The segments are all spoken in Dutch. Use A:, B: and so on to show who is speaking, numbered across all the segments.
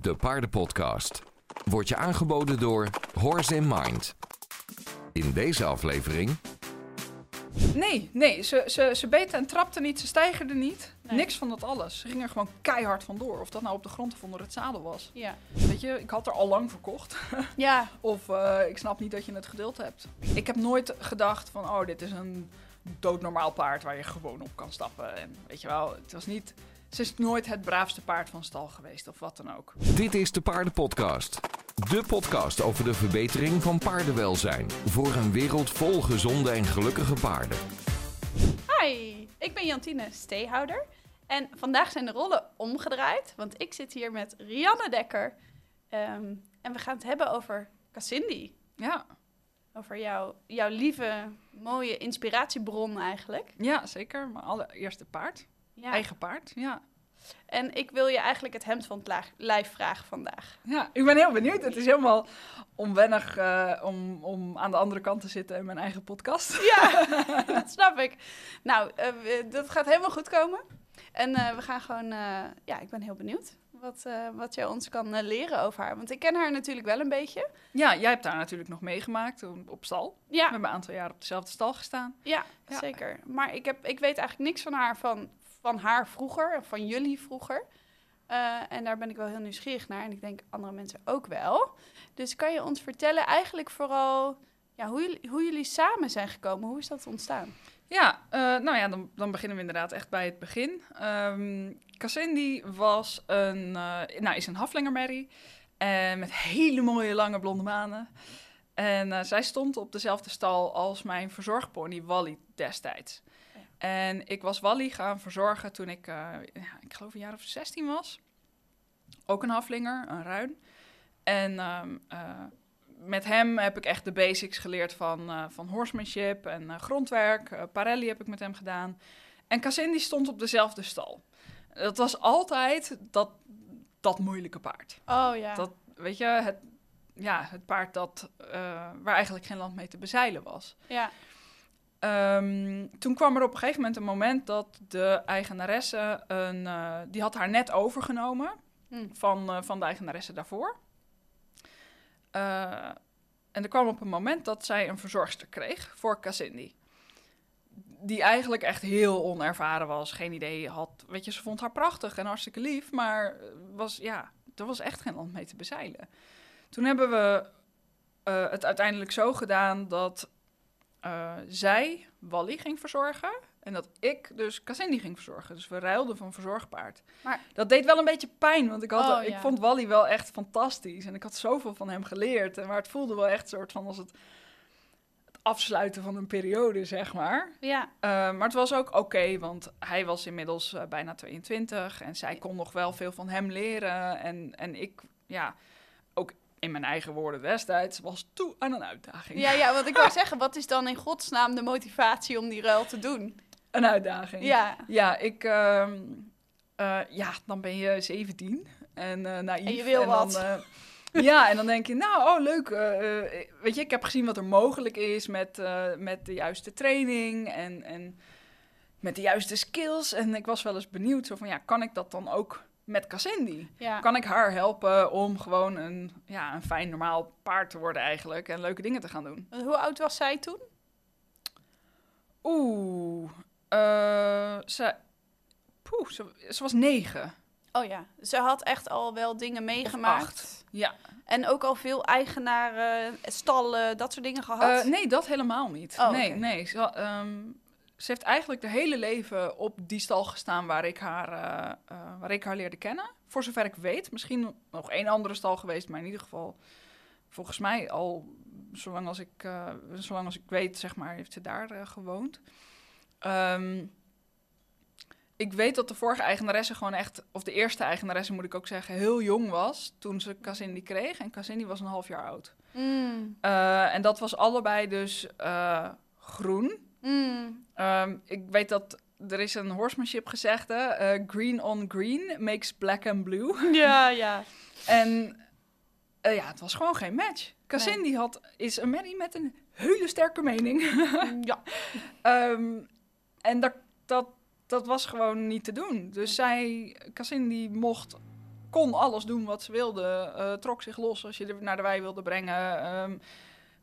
A: de paardenpodcast. Wordt je aangeboden door Horse in Mind. In deze aflevering
B: Nee, nee, ze, ze, ze beten en trapten niet, ze stijgerden niet.
C: Nee.
B: Niks van dat alles. Ze gingen er gewoon keihard vandoor. Of dat nou op de grond of onder het zadel was.
C: Ja.
B: Weet je, ik had er al lang verkocht.
C: Ja.
B: Of eh, ik snap niet dat je het geduld hebt. Ik heb nooit gedacht van, oh, dit is een doodnormaal paard waar je gewoon op kan stappen. En weet je wel, het was niet... Ze is nooit het braafste paard van stal geweest of wat dan ook.
A: Dit is de Paardenpodcast. De podcast over de verbetering van paardenwelzijn. Voor een wereld vol gezonde en gelukkige paarden.
C: Hi, ik ben Jantine Steehouder. En vandaag zijn de rollen omgedraaid, want ik zit hier met Rianne Dekker. Ehm, en we gaan het hebben over Cassindi.
B: Ja,
C: Over jouw, jouw lieve, mooie inspiratiebron eigenlijk.
B: ja zeker. Mijn allereerste paard.
C: Ja.
B: Eigen paard, ja.
C: En ik wil je eigenlijk het hemd van het laag- lijf vragen vandaag.
B: Ja, ik ben heel benieuwd. Het is helemaal onwennig eh, om, om aan de andere kant te zitten in mijn eigen podcast.
C: Ja, dat snap ik. Nou, eh, dat gaat helemaal goed komen. En eh, we gaan gewoon, ja, ik ben heel benieuwd wat, eh, wat jij ons kan eh, leren over haar. Want ik ken haar natuurlijk wel een beetje.
B: Ja, jij hebt daar natuurlijk nog meegemaakt op, stal. We
C: Ja,
B: hebben een aantal jaar op dezelfde stal gestaan.
C: ja,
B: Ja.
C: zeker. Maar ik, heb, ik weet eigenlijk niks van haar van, van haar vroeger, van jullie vroeger. Eh, en daar ben ik wel heel nieuwsgierig naar. En ik denk andere mensen ook wel. Dus kan je ons vertellen eigenlijk vooral ja, hoe, hoe jullie samen zijn gekomen? Hoe is dat ontstaan?
B: Ja, eh, nou ja, dan, dan beginnen we inderdaad echt bij het begin. Cassindi was een, eh, nou, is een haflingermerrie. En met hele mooie lange blonde manen. En eh, zij stond op dezelfde stal als mijn verzorgpony Wally destijds.
C: Ja.
B: En ik was Wally gaan verzorgen toen ik, eh, ja, ik geloof een jaar of 16 was. Ook een haflinger, een ruin. En ehm, eh, met hem heb ik echt de basics geleerd van, eh, van horsemanship en eh, grondwerk. Eh, Parelli heb ik met hem gedaan. En Cassindi stond op dezelfde stal. Dat was altijd dat, dat moeilijke paard.
C: Oh ja.
B: Dat, weet je, het, ja, het paard dat, waar eigenlijk geen land mee te bezeilen was.
C: ja.
B: Ehm, toen kwam er op een gegeven moment een moment dat de eigenaresse, een, die had haar net overgenomen
C: Hm.
B: van, van de eigenaresse daarvoor. Eh, en er kwam op een moment dat zij een verzorgster kreeg voor Cassindi. Die eigenlijk echt heel onervaren was, geen idee had. Weet je, ze vond haar prachtig en hartstikke lief, maar was, ja, er was echt geen land mee te bezeilen. Toen hebben we eh, het uiteindelijk zo gedaan dat eh, zij Wally ging verzorgen en dat ik dus Cassindi ging verzorgen. Dus we ruilden van verzorgpaard.
C: Maar-
B: dat deed wel een beetje pijn, want ik, had,
C: Oh,
B: ik
C: ja.
B: vond Wally wel echt fantastisch. En ik had zoveel van hem geleerd. En maar het voelde wel echt soort van als het, het afsluiten van een periode, zeg maar.
C: Ja.
B: Eh, maar het was ook oké, want hij was inmiddels eh, bijna 22 en zij kon nog wel veel van hem leren. En, en ik, ja, in mijn eigen woorden destijds, was toe aan een uitdaging.
C: Ja, ja, want ik wou zeggen, wat is dan in godsnaam de motivatie om die ruil te doen?
B: Een uitdaging.
C: Ja,
B: Ja, ik, ehm, eh, ja, dan ben je 17 en naïef.
C: En je wil
B: dan,
C: wat.
B: eh, ja, en dan denk je, nou, oh leuk. weet je, ik heb gezien wat er mogelijk is met, met de juiste training en, en met de juiste skills. En ik was wel eens benieuwd, zo van, ja, kan ik dat dan ook met Cassindi?
C: ja.
B: Kan ik haar helpen om gewoon een, ja, een fijn, normaal paard te worden eigenlijk en leuke dingen te gaan doen?
C: Hoe oud was zij toen?
B: Oeh, eh, ze, poeh, ze, ze was negen.
C: Oh ja, ze had echt al wel dingen meegemaakt.
B: acht. Ja.
C: En ook al veel eigenaren, stallen, dat soort dingen gehad.
B: Eh, nee, dat helemaal niet.
C: Oh,
B: nee, nee. Ze, ehm, ze heeft eigenlijk haar hele leven op die stal gestaan waar ik, haar, eh, eh, waar ik haar leerde kennen. Voor zover ik weet. Misschien nog één andere stal geweest, maar in ieder geval volgens mij al zolang als ik, eh, zolang als ik weet, zeg maar, heeft ze daar gewoond. Ehm, ik weet dat de vorige eigenaresse gewoon echt, of de eerste eigenaresse moet ik ook zeggen, heel jong was toen ze Cassindi kreeg. En Cassindi was een half jaar oud.
C: Mm,
B: en dat was allebei dus groen.
C: Mm.
B: Ehm, ik weet dat er is een horsemanship gezegde: eh, green on green makes black and blue.
C: Ja, ja.
B: En eh, ja, het was gewoon geen match. Cassindi had, is een merrie met een hele sterke mening.
C: ja.
B: Ehm, en dat, dat, dat was gewoon niet te doen. Dus zij, Cassindi mocht kon alles doen wat ze wilde. eh, trok zich los als je naar de wei wilde brengen. ehm,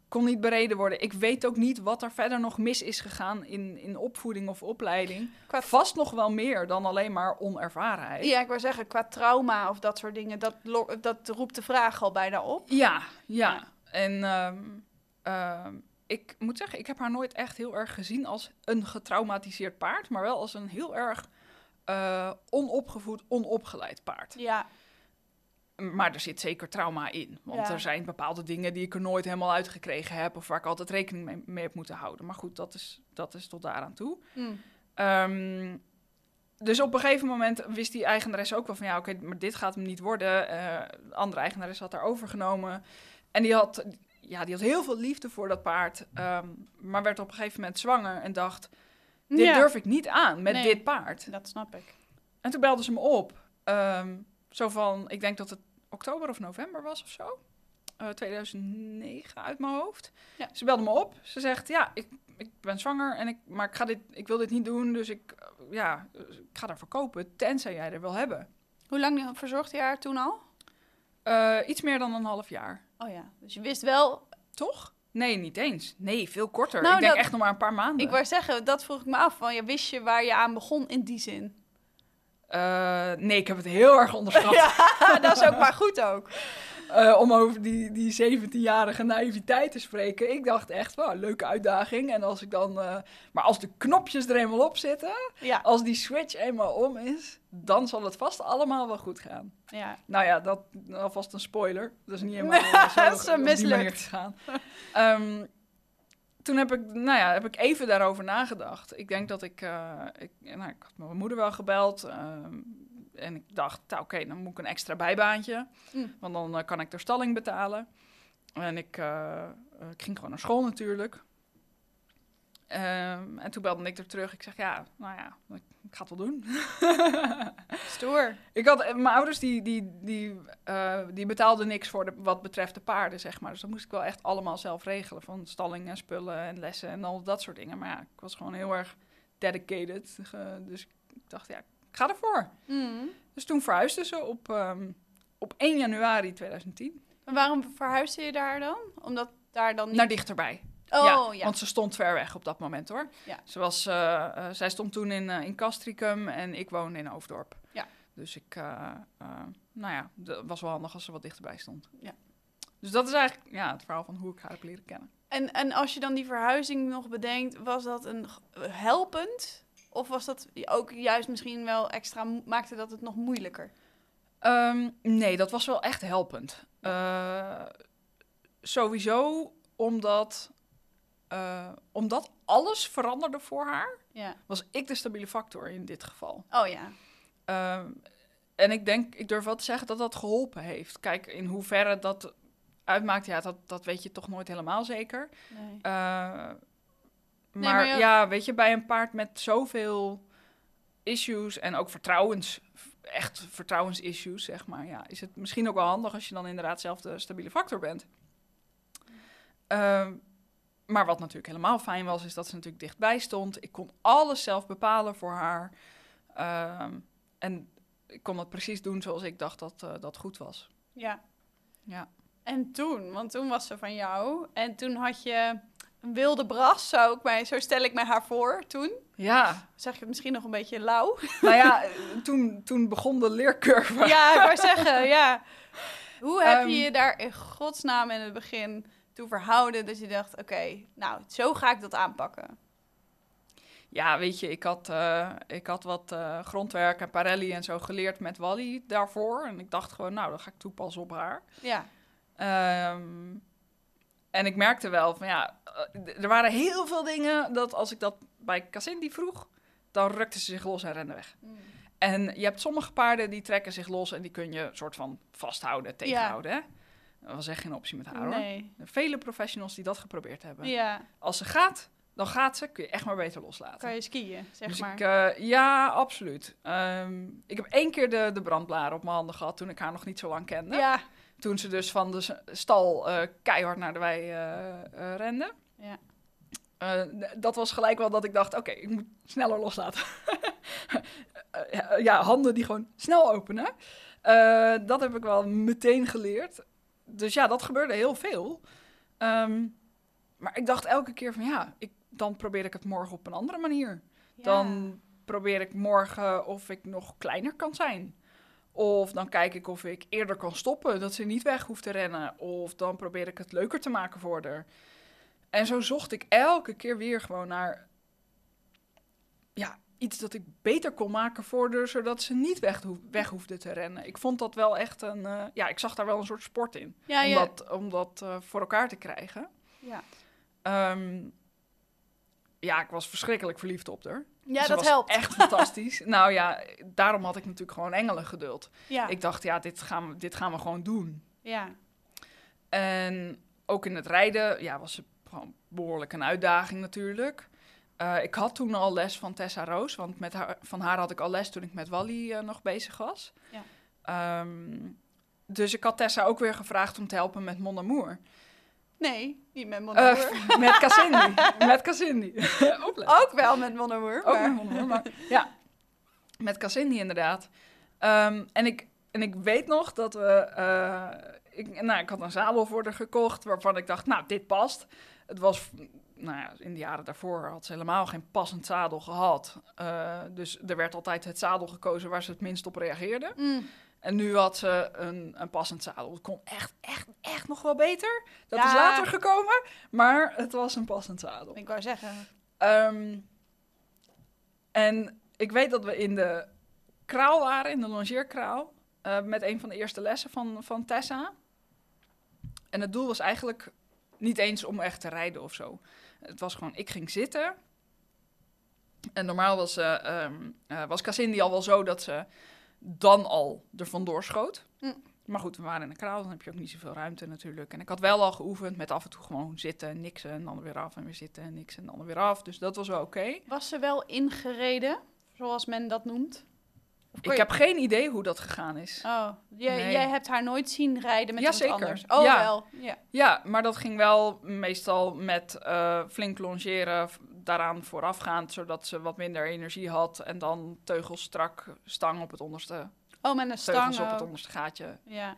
B: kon niet bereden worden. Ik weet ook niet wat er verder nog mis is gegaan in, in opvoeding of opleiding.
C: Qua-
B: Vast nog wel meer dan alleen maar onervarenheid.
C: Ja, ik wou zeggen, qua trauma of dat soort dingen, dat, dat roept de vraag al bijna op.
B: Ja, ja.
C: Ja.
B: En ehm, ehm, ik moet zeggen, ik heb haar nooit echt heel erg gezien als een getraumatiseerd paard, maar wel als een heel erg eh, onopgevoed, onopgeleid paard.
C: Ja,
B: Maar er zit zeker trauma in. Want
C: Ja.
B: er zijn bepaalde dingen die ik er nooit helemaal uitgekregen heb. Of waar ik altijd rekening mee, mee heb moeten houden. Maar goed, dat is, dat is tot daaraan toe.
C: Hm.
B: Ehm, dus op een gegeven moment wist die eigenares ook wel van... ja, oké, maar dit gaat hem niet worden. Eh, de andere eigenares had haar overgenomen. En die had, ja, die had heel veel liefde voor dat paard. ehm, maar werd op een gegeven moment zwanger en dacht... dit
C: Ja,
B: durf ik niet aan met
C: Nee.
B: dit paard.
C: dat snap ik.
B: En toen belde ze me op. Ehm, zo van, ik denk dat het oktober of november was of zo. Eh, 2009 uit mijn hoofd.
C: Ja.
B: Ze belde me op. Ze zegt, ja, ik, ik ben zwanger, en ik, maar ik, ga dit, ik wil dit niet doen. Dus ik, eh, ja, ik ga daar verkopen, tenzij jij er wil hebben.
C: Hoe lang verzorgde je haar toen al?
B: Eh, iets meer dan een half jaar.
C: Oh ja, dus je wist wel...
B: Toch? Nee, niet eens. Nee, veel korter.
C: Nou,
B: ik denk
C: dat-
B: echt nog maar een paar maanden.
C: Ik wou zeggen, dat vroeg ik me af. Van, ja, wist je waar je aan begon in die zin?
B: Eh, nee, ik heb het heel erg onderschat.
C: ja, dat is ook maar goed ook.
B: Eh, om over die, die 17-jarige naïviteit te spreken. Ik dacht echt, wel leuke uitdaging. En als ik dan, eh, maar als de knopjes er eenmaal op zitten,
C: Ja,
B: als die switch eenmaal om is, dan zal het vast allemaal wel goed gaan.
C: ja.
B: Nou ja, dat alvast een spoiler. Dat is niet helemaal zo
C: Dat is, mislukt.
B: manier gegaan. Toen heb ik, nou ja, heb ik even daarover nagedacht. Ik denk dat ik, eh, ik, nou, ik had mijn moeder wel gebeld. ehm, en ik dacht, nou, oké, dan moet ik een extra bijbaantje.
C: Mm.
B: Want dan eh, kan ik de stalling betalen. En ik, eh, ik ging gewoon naar school natuurlijk. Ehm, en toen belde ik er terug. Ik zeg, ja, nou ja, ik, ik ga het wel doen.
C: Stoer.
B: Ik had, eh, mijn ouders die, die, die, eh, die betaalden niks voor de, wat betreft de paarden, zeg maar. Dus dat moest ik wel echt allemaal zelf regelen. Van stalling en spullen en lessen en al dat soort dingen. Maar ja, ik was gewoon heel erg dedicated. dus ik dacht, ja, ik ga ervoor.
C: Mm.
B: Dus toen verhuisden ze op, ehm, op 1 januari 2010
C: En waarom verhuisde je daar dan? Omdat daar dan niet...
B: naar dichterbij.
C: Oh, ja.
B: Want ze stond ver weg op dat moment hoor. Ze was, eh, eh, zij stond toen in, eh, in Castricum en ik woonde in Hoofddorp.
C: Ja.
B: Dus ik, nou ja, het was wel handig als ze wat dichterbij stond.
C: Ja.
B: Dus dat is eigenlijk ja, het verhaal van hoe ik haar heb leren kennen.
C: En, en als je dan die verhuizing nog bedenkt, was dat een helpend? Of was dat ook juist misschien wel extra, maakte dat het nog moeilijker?
B: Ehm, nee, dat was wel echt helpend. Sowieso omdat, eh, omdat alles veranderde voor haar,
C: Ja.
B: was ik de stabiele factor in dit geval.
C: Oh ja.
B: Ehm, en ik denk, ik durf wel te zeggen dat dat geholpen heeft. Kijk, in hoeverre dat uitmaakt, ja, dat, dat weet je toch nooit helemaal zeker.
C: Nee.
B: Eh, maar,
C: maar ja-
B: ja... weet je, bij een paard met zoveel issues en ook vertrouwens, echt vertrouwensissues, zeg maar, ja, is het misschien ook wel handig als je dan inderdaad zelf de stabiele factor bent. Ehm, maar wat natuurlijk helemaal fijn was, is dat ze natuurlijk dichtbij stond. Ik kon alles zelf bepalen voor haar. Ehm, en ik kon dat precies doen zoals ik dacht dat eh, dat goed was.
C: Ja.
B: Ja.
C: En toen, want toen was ze van jou. En toen had je een wilde bras, zo, ik mij, zo stel ik mij haar voor toen.
B: Ja,
C: Zeg ik het misschien nog een beetje lauw?
B: nou ja, toen, toen begon de leercurve.
C: ja, ik wou zeggen, ja. Hoe heb
B: Ehm.
C: je je daar in godsnaam in het begin toe verhouden dat je dacht, oké, nou, zo ga ik dat aanpakken?
B: Ja, weet je, ik had, eh, ik had wat eh, grondwerk en parelli en zo geleerd met Wally daarvoor. En ik dacht gewoon, nou, dat ga ik toepassen op haar.
C: Ja,
B: Ehm, en ik merkte wel van ja, eh, er waren heel veel dingen dat als ik dat bij Cassindi vroeg, dan rukte ze zich los en rende weg. En je hebt sommige paarden die trekken zich los en die kun je soort van vasthouden, tegenhouden. Hè? Dat was echt geen optie met haar hoor.
C: nee.
B: Vele professionals die dat geprobeerd hebben.
C: Ja,
B: Als ze gaat, dan gaat ze, kun je echt maar beter loslaten.
C: kan je skiën, zeg
B: dus
C: maar.
B: ik, eh, ja, absoluut. Ehm, ik heb één keer de, de brandblaren op mijn handen gehad toen ik haar nog niet zo lang kende.
C: ja,
B: Toen ze dus van de stal eh, keihard naar de wei eh, rende.
C: Ja.
B: Dat was gelijk wel dat ik dacht, oké, ik moet sneller loslaten. Ja, handen die gewoon snel openen. Dat heb ik wel meteen geleerd. Dus ja, dat gebeurde heel veel. Ehm, maar ik dacht elke keer van ja, ik, dan probeer ik het morgen op een andere manier.
C: Ja.
B: Dan probeer ik morgen of ik nog kleiner kan zijn. Of dan kijk ik of ik eerder kan stoppen, dat ze niet weg hoeft te rennen. Of dan probeer ik het leuker te maken voor haar. En zo zocht ik elke keer weer gewoon naar ja, iets dat ik beter kon maken voor haar, zodat ze niet weg, hoef, weg hoefde te rennen. Ik vond dat wel echt een, eh, ja, ik zag daar wel een soort sport in.
C: Ja,
B: om
C: ja.
B: dat, om dat eh, voor elkaar te krijgen.
C: Ja,
B: Ehm, ja, ik was verschrikkelijk verliefd op haar.
C: ja
B: Ze
C: dat
B: was
C: helpt.
B: Echt fantastisch. nou ja, daarom had ik natuurlijk gewoon engelen geduld.
C: Ja,
B: Ik dacht, ja, dit gaan, we, dit gaan we gewoon doen.
C: ja.
B: En ook in het rijden, ja, was het gewoon behoorlijk een uitdaging natuurlijk. Eh, ik had toen al les van Tessa Roos, want met haar, van haar had ik al les toen ik met Wally eh, nog bezig was.
C: Ja.
B: Ehm, dus ik had Tessa ook weer gevraagd om te helpen met Mon Amour.
C: Nee, niet met Mon
B: Eh,
C: Amour.
B: met Cassindi. met. Opletten.
C: Ook wel met Mon Amour.
B: Ook
C: maar-
B: met Mon Amour, maar ja. Met Cassindi inderdaad. Ehm, en, ik, en ik weet nog dat we... ik, nou, ik had een zadel voor haar gekocht waarvan ik dacht, nou, dit past. Het was... Nou ja, in de jaren daarvoor had ze helemaal geen passend zadel gehad. Eh, dus er werd altijd het zadel gekozen waar ze het minst op reageerde.
C: Mm.
B: En nu had ze een, een passend zadel. Het kon echt, echt, echt nog wel beter. Dat is later gekomen, maar het was een passend zadel.
C: Ik wou zeggen.
B: Ehm, en ik weet dat we in de kraal waren, in de longeerkraal, eh, met een van de eerste lessen van, van Tessa. En het doel was eigenlijk niet eens om echt te rijden of zo. Het was gewoon, ik ging zitten. En normaal was, eh ehm, eh, was Cassindi al wel zo dat ze dan al er vandoor schoot.
C: Mm.
B: Maar goed, we waren in de kraal, dan heb je ook niet zoveel ruimte natuurlijk. En ik had wel al geoefend met af en toe gewoon zitten en niksen en dan weer af en weer zitten en niksen en dan weer af. Dus dat was wel oké.
C: Was ze wel ingereden, zoals men dat noemt?
B: Ik
C: je-
B: heb geen idee hoe dat gegaan is.
C: Oh, jij,
B: Nee.
C: jij hebt haar nooit zien rijden met
B: Ja,
C: iemand
B: zeker.
C: anders? Oh,
B: Ja.
C: wel. Ja.
B: Ja, maar dat ging wel meestal met eh, flink longeren, daaraan voorafgaand, zodat ze wat minder energie had. En dan teugels strak, stang op het onderste,
C: Oh, met een stang.
B: teugels op het onderste gaatje.
C: Ja.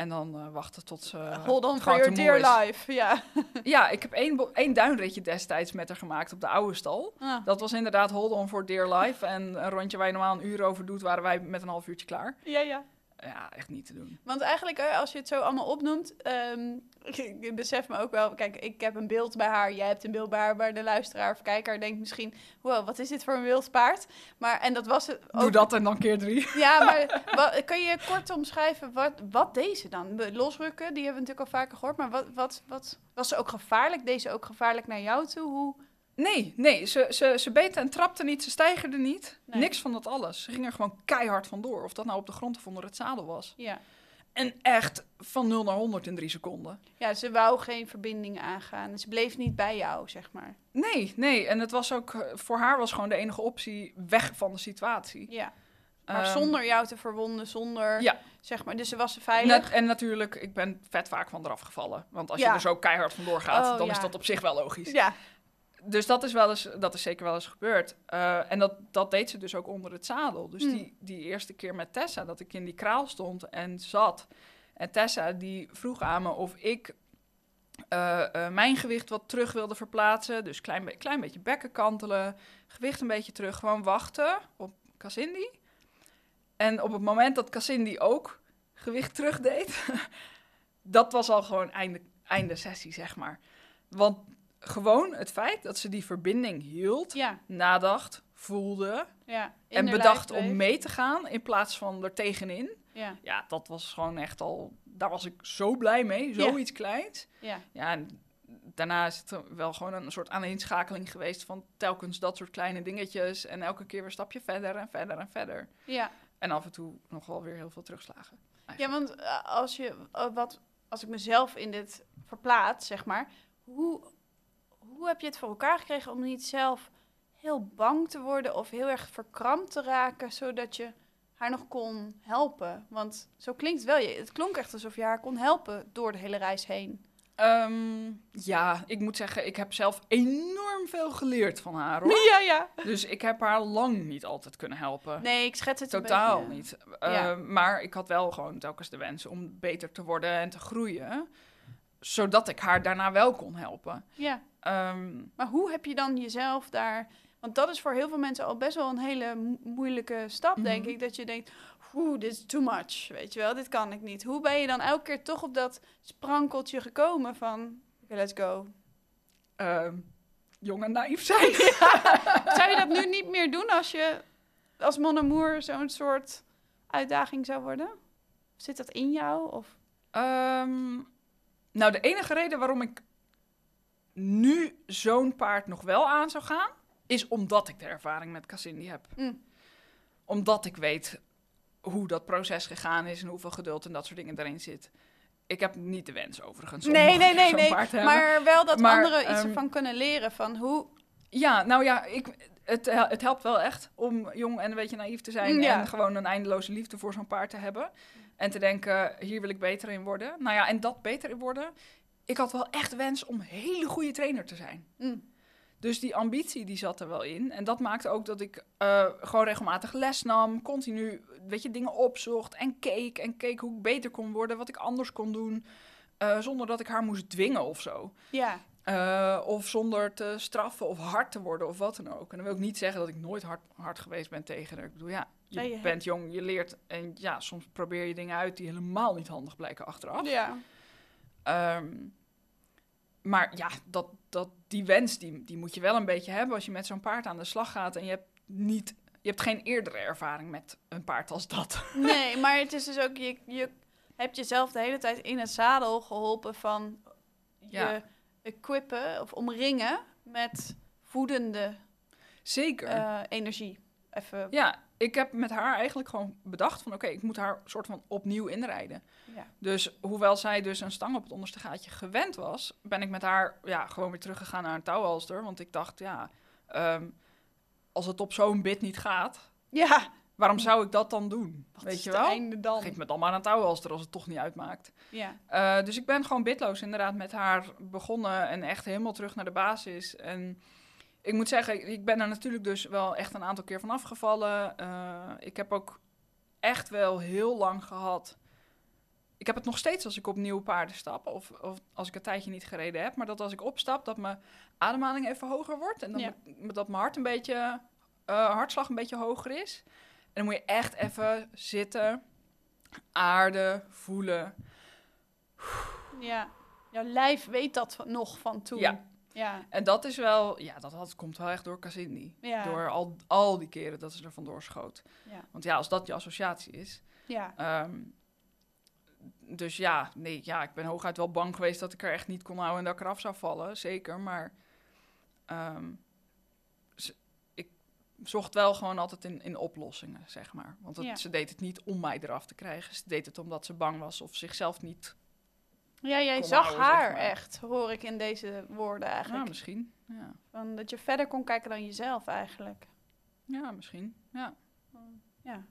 B: En dan eh, wachten tot ze
C: Hold on for your dear
B: is.
C: life. Ja.
B: Ja, ik heb één, één duinritje destijds met haar gemaakt op de oude stal.
C: Ah,
B: Dat was inderdaad hold on for dear life. En een rondje waar je normaal een uur over doet, waren wij met een half uurtje klaar.
C: ja, ja.
B: Ja, echt niet te doen.
C: Want eigenlijk, als je het zo allemaal opnoemt, ehm, ik, ik besef me ook wel, kijk, ik heb een beeld bij haar, jij hebt een beeld bij haar, maar de luisteraar of kijker denkt misschien, wow, wat is dit voor een wild paard? Maar, en dat was het ook.
B: Doe dat en dan keer drie.
C: Ja, maar wat, kan je kort omschrijven, wat, wat deed ze dan? Losrukken, die hebben we natuurlijk al vaker gehoord, maar wat, wat, wat, was ze ook gevaarlijk? Deed ze ook gevaarlijk naar jou toe? Hoe?
B: Nee, nee, ze, ze, ze beten en trapte niet, ze stijgerde niet.
C: Nee.
B: Niks van dat alles. Ze ging er gewoon keihard vandoor. Of dat nou op de grond of onder het zadel was.
C: Ja.
B: En echt van 0 naar 100 in drie seconden.
C: ja, ze wou geen verbinding aangaan. Ze bleef niet bij jou, zeg maar.
B: Nee, nee. En het was ook, eh, voor haar was gewoon de enige optie weg van de situatie.
C: Ja. Maar
B: Ehm,
C: zonder jou te verwonden, zonder,
B: Ja.
C: zeg maar, dus ze was veilig.
B: Net, en natuurlijk, ik ben vet vaak van eraf gevallen. Want als
C: Ja.
B: je er zo keihard vandoor gaat,
C: Oh,
B: dan
C: ja.
B: is dat op zich wel logisch.
C: Ja,
B: Dus dat is, wel eens, dat is zeker wel eens gebeurd. Eh, en dat, dat deed ze dus ook onder het zadel. Dus
C: Hmm.
B: die, die eerste keer met Tessa, dat ik in die kraal stond en zat. En Tessa die vroeg aan me of ik eh, eh, mijn gewicht wat terug wilde verplaatsen. Dus klein, be- klein beetje bekken kantelen, gewicht een beetje terug. Gewoon wachten op Cassindi. En op het moment dat Cassindi ook gewicht terugdeed, dat was al gewoon einde, einde sessie, zeg maar. Want gewoon het feit dat ze die verbinding hield,
C: ja,
B: nadacht, voelde
C: ja.
B: en bedacht om mee te gaan in plaats van er tegenin.
C: Ja,
B: Ja, dat was gewoon echt al, daar was ik zo blij mee, zoiets kleins.
C: ja,
B: Ja, en daarna is het wel gewoon een soort aaneenschakeling geweest van telkens dat soort kleine dingetjes en elke keer weer een stapje verder en verder en verder.
C: ja.
B: En af en toe nog wel weer heel veel terugslagen.
C: Ja, want eh, als, je, eh, wat, als ik mezelf in dit verplaats, zeg maar, hoe, hoe heb je het voor elkaar gekregen om niet zelf heel bang te worden of heel erg verkrampt te raken, zodat je haar nog kon helpen? Want zo klinkt het wel. Je- Het klonk echt alsof je haar kon helpen door de hele reis heen.
B: Ehm, ja, ik moet zeggen, ik heb zelf enorm veel geleerd van haar, hoor.
C: Ja, ja.
B: Dus ik heb haar lang niet altijd kunnen helpen.
C: Nee, ik schets het
B: Totaal niet.
C: Ja.
B: Eh, Maar ik had wel gewoon telkens de wens om beter te worden en te groeien. Zodat ik haar daarna wel kon helpen.
C: Ja.
B: Ehm,
C: Maar hoe heb je dan jezelf daar... Want dat is voor heel veel mensen al best wel een hele mo- moeilijke stap, denk
B: Mhm.
C: ik. Dat je denkt, oeh, dit is too much, weet je wel. Dit kan ik niet. Hoe ben je dan elke keer toch op dat sprankeltje gekomen van... Oké, let's go.
B: ehm, jong en naïef zijn.
C: Zou je dat nu niet meer doen als je als Mon Amour zo'n soort uitdaging zou worden? Zit dat in jou? Of...
B: Ehm, nou, de enige reden waarom ik nu zo'n paard nog wel aan zou gaan, is omdat ik de ervaring met Cassini heb.
C: Mm.
B: Omdat ik weet hoe dat proces gegaan is en hoeveel geduld en dat soort dingen erin zit. Ik heb niet de wens overigens om
C: Nee,
B: nog
C: nee, nee, nee.
B: paard hebben.
C: Maar wel dat
B: Maar,
C: anderen iets
B: ehm,
C: ervan kunnen leren van hoe...
B: Ja, nou ja, ik, het, hel- het helpt wel echt om jong en een beetje naïef te zijn.
C: Mm, ja.
B: En gewoon een eindeloze liefde voor zo'n paard te hebben. En te denken, hier wil ik beter in worden. Nou ja, en dat beter in worden. Ik had wel echt wens om hele goede trainer te zijn.
C: Mm.
B: Dus die ambitie die zat er wel in. En dat maakte ook dat ik eh, gewoon regelmatig les nam. Continu, weet je, dingen opzocht. En keek. En keek hoe ik beter kon worden. Wat ik anders kon doen. eh, zonder dat ik haar moest dwingen of zo.
C: Ja,
B: Eh, of zonder te straffen of hard te worden of wat dan ook. En dan wil ik niet zeggen dat ik nooit hard, hard geweest ben tegen haar. Ik bedoel, ja, je
C: Nee, je
B: bent jong, je leert. En ja, soms probeer je dingen uit die helemaal niet handig blijken achteraf.
C: ja.
B: Ehm, maar ja, dat, dat, die wens, die, die moet je wel een beetje hebben als je met zo'n paard aan de slag gaat. En je hebt, niet, je hebt geen eerdere ervaring met een paard als dat.
C: Nee, maar het is dus ook, je, je hebt jezelf de hele tijd in het zadel geholpen van je
B: Ja.
C: equippen of omringen met voedende
B: Zeker.
C: eh, energie. Even,
B: Ja, ik heb met haar eigenlijk gewoon bedacht van... oké, ik moet haar soort van opnieuw inrijden.
C: ja.
B: Dus hoewel zij dus een stang op het onderste gaatje gewend was... ben ik met haar ja, gewoon weer teruggegaan naar een touwhalster. Want ik dacht, ja, ehm, als het op zo'n bit niet gaat...
C: Ja,
B: waarom zou ik dat dan doen?
C: wat
B: Weet je wel?
C: einde dan?
B: Geef me dan maar een touwhalster als het toch niet uitmaakt.
C: Ja.
B: Eh, dus ik ben gewoon bitloos inderdaad met haar begonnen en echt helemaal terug naar de basis. En ik moet zeggen, ik ben er natuurlijk dus wel echt een aantal keer van afgevallen. Eh, ik heb ook echt wel heel lang gehad. Ik heb het nog steeds als ik op nieuwe paarden stap of, of als ik een tijdje niet gereden heb. Maar dat als ik opstap, dat mijn ademhaling even hoger wordt. En
C: Ja.
B: me- dat mijn hart een beetje, eh, hartslag een beetje hoger is. En dan moet je echt even zitten, aarden, voelen.
C: ja. Jouw lijf weet dat nog van toen.
B: Ja.
C: Ja.
B: En dat is wel, ja, dat, dat komt wel echt door Cassini.
C: Ja.
B: Door al, al die keren dat ze er vandoor schoot.
C: Ja.
B: Want ja, als dat je associatie is.
C: Ja.
B: ehm, dus ja, nee, ja, ik ben hooguit wel bang geweest dat ik er echt niet kon houden en dat ik eraf zou vallen. Zeker, maar ehm, ik zocht wel gewoon altijd in, in oplossingen, zeg maar. Want het-
C: Ja.
B: ze deed het niet om mij eraf te krijgen. Ze deed het omdat ze bang was of zichzelf niet.
C: Ja, jij zag
B: houden, zeg
C: haar
B: maar.
C: echt, hoor ik in deze woorden
B: Ja,
C: eigenlijk.
B: misschien. Ja,
C: Van dat je verder kon kijken dan jezelf eigenlijk.
B: ja misschien. Ja.
C: Ja.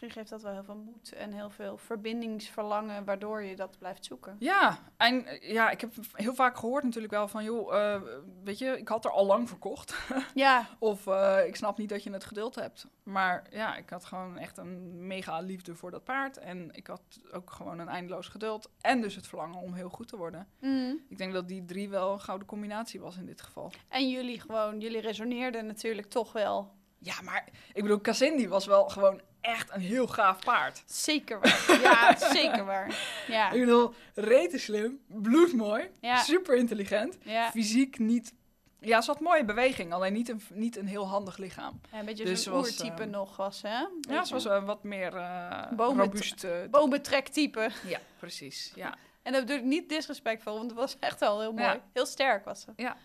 C: Misschien geeft dat wel heel veel moed en heel veel verbindingsverlangen, waardoor je dat blijft zoeken.
B: Ja, en eh, ja, ik heb heel vaak gehoord natuurlijk wel van, joh, eh, weet je, ik had er al lang verkocht.
C: Ja,
B: of eh, ik snap niet dat je het geduld hebt. Maar ja, ik had gewoon echt een mega liefde voor dat paard. En ik had ook gewoon een eindeloos geduld. En dus het verlangen om heel goed te worden.
C: Mm.
B: Ik denk dat die drie wel een gouden combinatie was in dit geval.
C: En jullie gewoon, jullie resoneerden natuurlijk toch wel.
B: Ja, maar ik bedoel, Cassindi was wel gewoon echt een heel gaaf paard.
C: Zeker waar. Ja, zeker waar. Ja,
B: Ik bedoel, rete slim, bloedmooi,
C: Ja.
B: super intelligent.
C: ja.
B: fysiek niet. Ja, ze had mooie beweging, alleen niet een, niet een heel handig lichaam.
C: ja een beetje
B: Dus
C: zo'n oertype
B: ehm,
C: nog was, hè?
B: Ja, ze was eh, wat meer eh
C: Bomen-
B: robuust. eh,
C: Bomentrektype.
B: ja, precies. Ja.
C: En dat bedoel ik niet disrespectvol, want het was echt wel heel mooi.
B: Ja.
C: Heel sterk was ze.
B: Ja,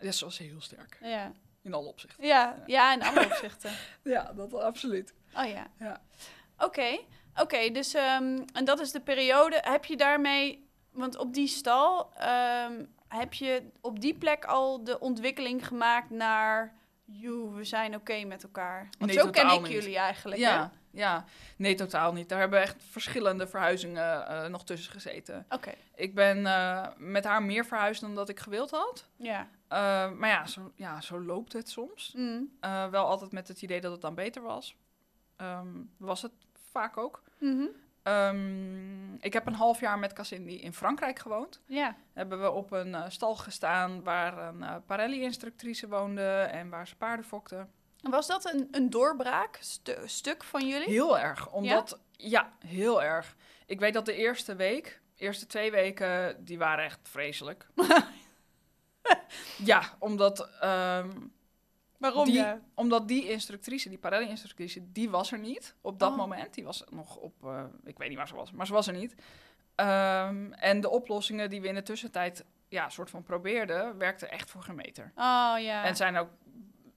B: ja, ze was heel sterk.
C: Ja,
B: In alle opzichten.
C: ja, ja in alle opzichten.
B: Ja, dat absoluut.
C: Oh ja.
B: Ja.
C: Oké, oké. dus ehm, en dat is de periode. Heb je daarmee, want op die stal ehm, heb je op die plek al de ontwikkeling gemaakt naar, joe, we zijn oké met elkaar. Want
B: Nee,
C: zo ken ik
B: niet.
C: jullie eigenlijk.
B: Ja,
C: hè?
B: Ja, nee, totaal niet. Daar hebben echt verschillende verhuizingen eh, nog tussen gezeten.
C: Oké,
B: Ik ben eh, met haar meer verhuisd dan dat ik gewild had.
C: ja.
B: Eh, maar ja zo, ja, zo loopt het soms.
C: Mm.
B: Wel altijd met het idee dat het dan beter was. Ehm, was het vaak ook.
C: Mhm.
B: Ehm, ik heb een half jaar met Cassindi in Frankrijk gewoond.
C: Ja.
B: Hebben we op een eh, stal gestaan waar een eh, Parelli-instructrice woonde en waar ze paarden fokte.
C: Was dat een, een doorbraak, stu- stuk van jullie?
B: Heel erg, omdat... Ja? heel erg. Ik weet dat de eerste week, eerste twee weken, die waren echt vreselijk. ja, omdat... ehm,
C: Waarom?
B: die,
C: ja?
B: Omdat die instructrice, die Parelli-instructrice, die was er niet op dat
C: Oh.
B: moment. Die was nog op, eh, ik weet niet waar ze was, maar ze was er niet. Ehm, en de oplossingen die we in de tussentijd, ja, soort van probeerden, werkten echt voor geen meter.
C: Oh ja.
B: En zijn ook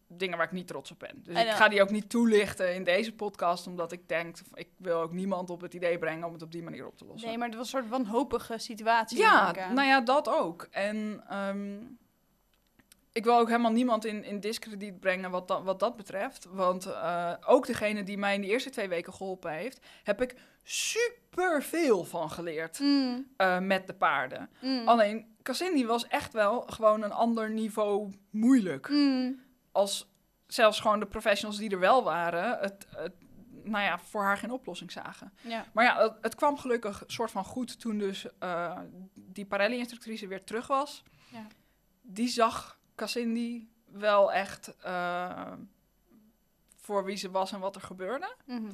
B: dingen waar ik niet trots op ben. Dus
C: En
B: ik ga die ook niet toelichten in deze podcast, omdat ik denk, ik wil ook niemand op het idee brengen om het op die manier op te lossen.
C: Nee, maar het was een soort wanhopige situatie.
B: Ja, nou ja, dat ook. En ehm, ik wil ook helemaal niemand in, in discrediet brengen wat, dat wat dat betreft. Want eh, ook degene die mij in de eerste twee weken geholpen heeft, heb ik super veel van geleerd
C: Mm,
B: eh, met de paarden.
C: mm,
B: Alleen Cassini was echt wel gewoon een ander niveau moeilijk.
C: mm.
B: Als zelfs gewoon de professionals die er wel waren, het, het nou ja, voor haar geen oplossing zagen.
C: Ja.
B: Maar ja, het, het kwam gelukkig soort van goed toen dus eh, die Parelli-instructrice weer terug was.
C: Ja.
B: Die zag Cassindi wel echt eh, voor wie ze was en wat er gebeurde.
C: Mhm.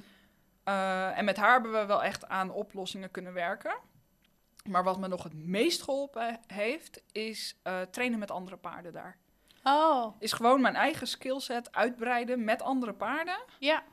B: Eh, en met haar hebben we wel echt aan oplossingen kunnen werken. Maar wat me nog het meest geholpen heeft, is eh, trainen met andere paarden daar.
C: Oh,
B: Is gewoon mijn eigen skillset uitbreiden met andere paarden.
C: ja.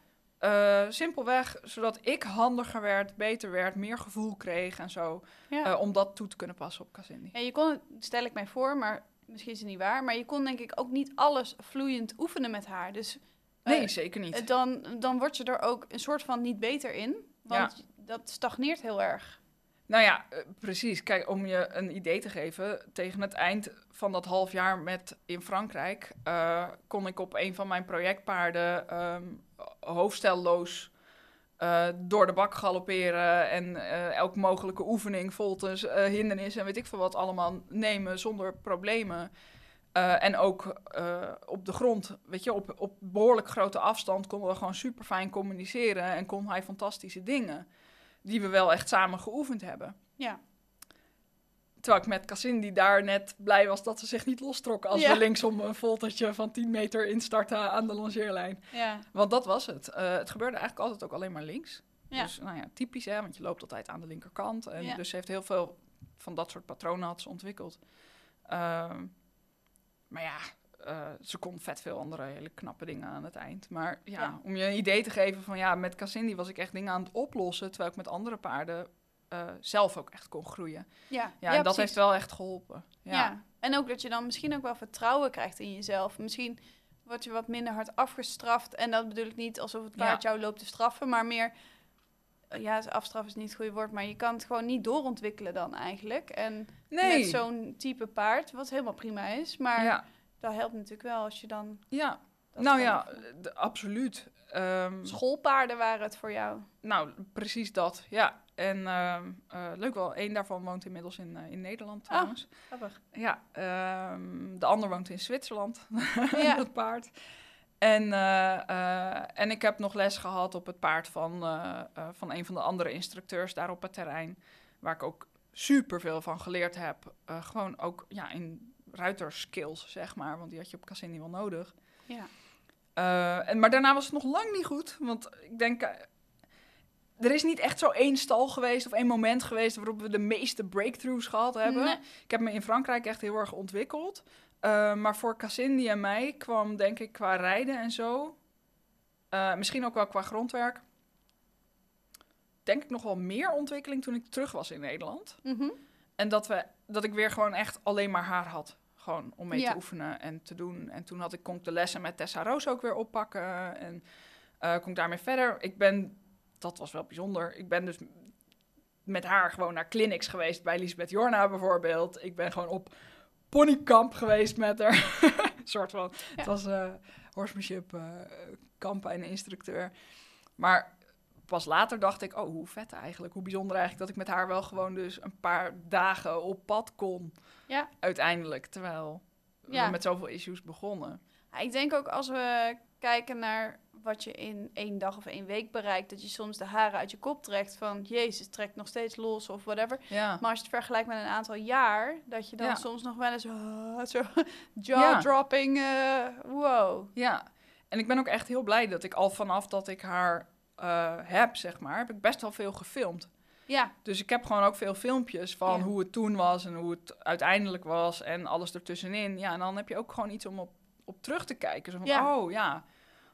B: Simpelweg, zodat ik handiger werd, beter werd, meer gevoel kreeg en zo.
C: ja.
B: om dat toe te kunnen passen op Cassini.
C: Ja, je kon het, stel ik mij voor, maar misschien is het niet waar, maar je kon denk ik ook niet alles vloeiend oefenen met haar. Dus eh,
B: Nee, zeker niet.
C: eh, dan, dan word je er ook een soort van niet beter in, want dat stagneert heel erg.
B: Nou ja, eh, precies. Kijk, om je een idee te geven, tegen het eind van dat half jaar met in Frankrijk eh, kon ik op een van mijn projectpaarden ehm, hoofdstelloos eh, door de bak galopperen en eh elke mogelijke oefening, voltes, eh hindernis en weet ik veel wat allemaal nemen zonder problemen. En ook op de grond, weet je, op, op behoorlijk grote afstand konden we gewoon super fijn communiceren en kon hij fantastische dingen die we wel echt samen geoefend hebben.
C: Ja.
B: Terwijl ik met Cassindi daar net blij was dat ze zich niet lostrok als
C: Ja.
B: we linksom een voltertje van 10 meter instarten aan de longeerlijn.
C: Ja.
B: Want dat was het. Eh, het gebeurde eigenlijk altijd ook alleen maar links.
C: Ja.
B: Dus nou ja, typisch hè, want je loopt altijd aan de linkerkant. En
C: Ja.
B: Dus ze heeft heel veel van dat soort patronen had ze ontwikkeld. Ehm, maar ja, eh, ze kon vet veel andere hele knappe dingen aan het eind. Maar ja,
C: Ja.
B: om je een idee te geven van ja, met Cassindi was ik echt dingen aan het oplossen. Terwijl ik met andere paarden eh, zelf ook echt kon groeien.
C: Ja,
B: Ja, en dat
C: precies.
B: heeft wel echt geholpen.
C: Ja. En ook dat je dan misschien ook wel vertrouwen krijgt in jezelf. Misschien word je wat minder hard afgestraft. En dat bedoel ik niet alsof het paard
B: Ja.
C: jou loopt te straffen, maar meer... Ja, afstraffen is niet het goede woord, maar je kan het gewoon niet doorontwikkelen dan eigenlijk. En
B: Nee.
C: met zo'n type paard, wat helemaal prima is. Maar
B: ja.
C: dat helpt natuurlijk wel als je dan...
B: ja. nou ja, absoluut. Ehm,
C: Schoolpaarden waren het voor jou.
B: nou, precies dat. Ja. En ehm, eh, leuk wel, één daarvan woont inmiddels in, eh, in Nederland trouwens.
C: Grappig.
B: Ja, ehm, de ander woont in Zwitserland,
C: Ja.
B: dat paard. En, eh, en ik heb nog les gehad op het paard van, van een van de andere instructeurs daar op het terrein. Waar ik ook super veel van geleerd heb. Gewoon ook ja, in ruiterskills, zeg maar. Want die had je op Cassini wel nodig.
C: Ja.
B: En, maar daarna was het nog lang niet goed. Want ik denk, er is niet echt zo één stal geweest of één moment geweest waarop we de meeste breakthroughs gehad hebben.
C: Nee.
B: Ik heb me in Frankrijk echt heel erg ontwikkeld. Eh, maar voor Cassindi en mij kwam denk ik qua rijden en zo, eh, misschien ook wel qua grondwerk, denk ik nog wel meer ontwikkeling toen ik terug was in Nederland.
C: Mhm.
B: En dat, we, dat ik weer gewoon echt alleen maar haar had. Gewoon om mee
C: Ja.
B: te oefenen en te doen. En toen had ik, kon ik de lessen met Tessa Roos ook weer oppakken. En eh, kon ik daarmee verder. Ik ben, dat was wel bijzonder. Ik ben dus met haar gewoon naar clinics geweest. Bij Lisbeth Jorna bijvoorbeeld. Ik ben gewoon op ponykamp geweest met haar. Soort van.
C: Ja.
B: Het was eh horsemanship eh kamp en instructeur. Maar pas later dacht ik, oh, hoe vet eigenlijk. Hoe bijzonder eigenlijk dat ik met haar wel gewoon dus een paar dagen op pad kon.
C: Ja.
B: Uiteindelijk, terwijl
C: Ja.
B: we met zoveel issues begonnen.
C: Ik denk ook als we kijken naar wat je in één dag of één week bereikt, dat je soms de haren uit je kop trekt van, jezus, trekt nog steeds los of whatever.
B: Ja.
C: Maar als je het vergelijkt met een aantal jaar, dat je dan
B: Ja.
C: soms nog wel eens zo jaw-dropping, eh, wow.
B: Ja, en ik ben ook echt heel blij dat ik al vanaf dat ik haar eh, heb, zeg maar, heb ik best wel veel gefilmd.
C: Ja,
B: Dus ik heb gewoon ook veel filmpjes van
C: Ja.
B: hoe het toen was en hoe het uiteindelijk was en alles ertussenin. Ja, en dan heb je ook gewoon iets om op, op terug te kijken. Zo van,
C: Ja.
B: oh ja,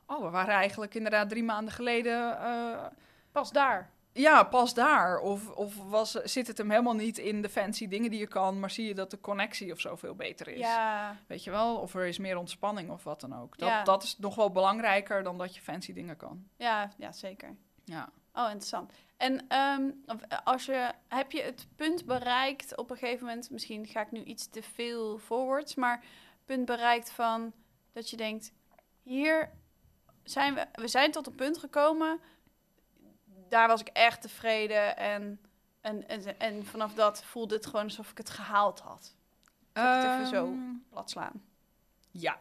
B: oh, we waren eigenlijk inderdaad drie maanden geleden, eh,
C: pas daar.
B: ja, pas daar. Of, of was, zit het hem helemaal niet in de fancy dingen die je kan, maar zie je dat de connectie of zo veel beter is.
C: Ja,
B: Weet je wel? Of er is meer ontspanning of wat dan ook. Dat,
C: Ja.
B: dat is nog wel belangrijker dan dat je fancy dingen kan.
C: ja, ja, zeker.
B: Ja.
C: Oh, interessant. En ehm, eh, als je, heb je het punt bereikt op een gegeven moment, misschien ga ik nu iets te veel forwards, maar punt bereikt van dat je denkt, hier zijn we, we zijn tot een punt gekomen, daar was ik echt tevreden en, en, en, en vanaf dat voelde het gewoon alsof ik het gehaald had. Zal ik het even zo
B: Ehm,
C: plat slaan.
B: Ja.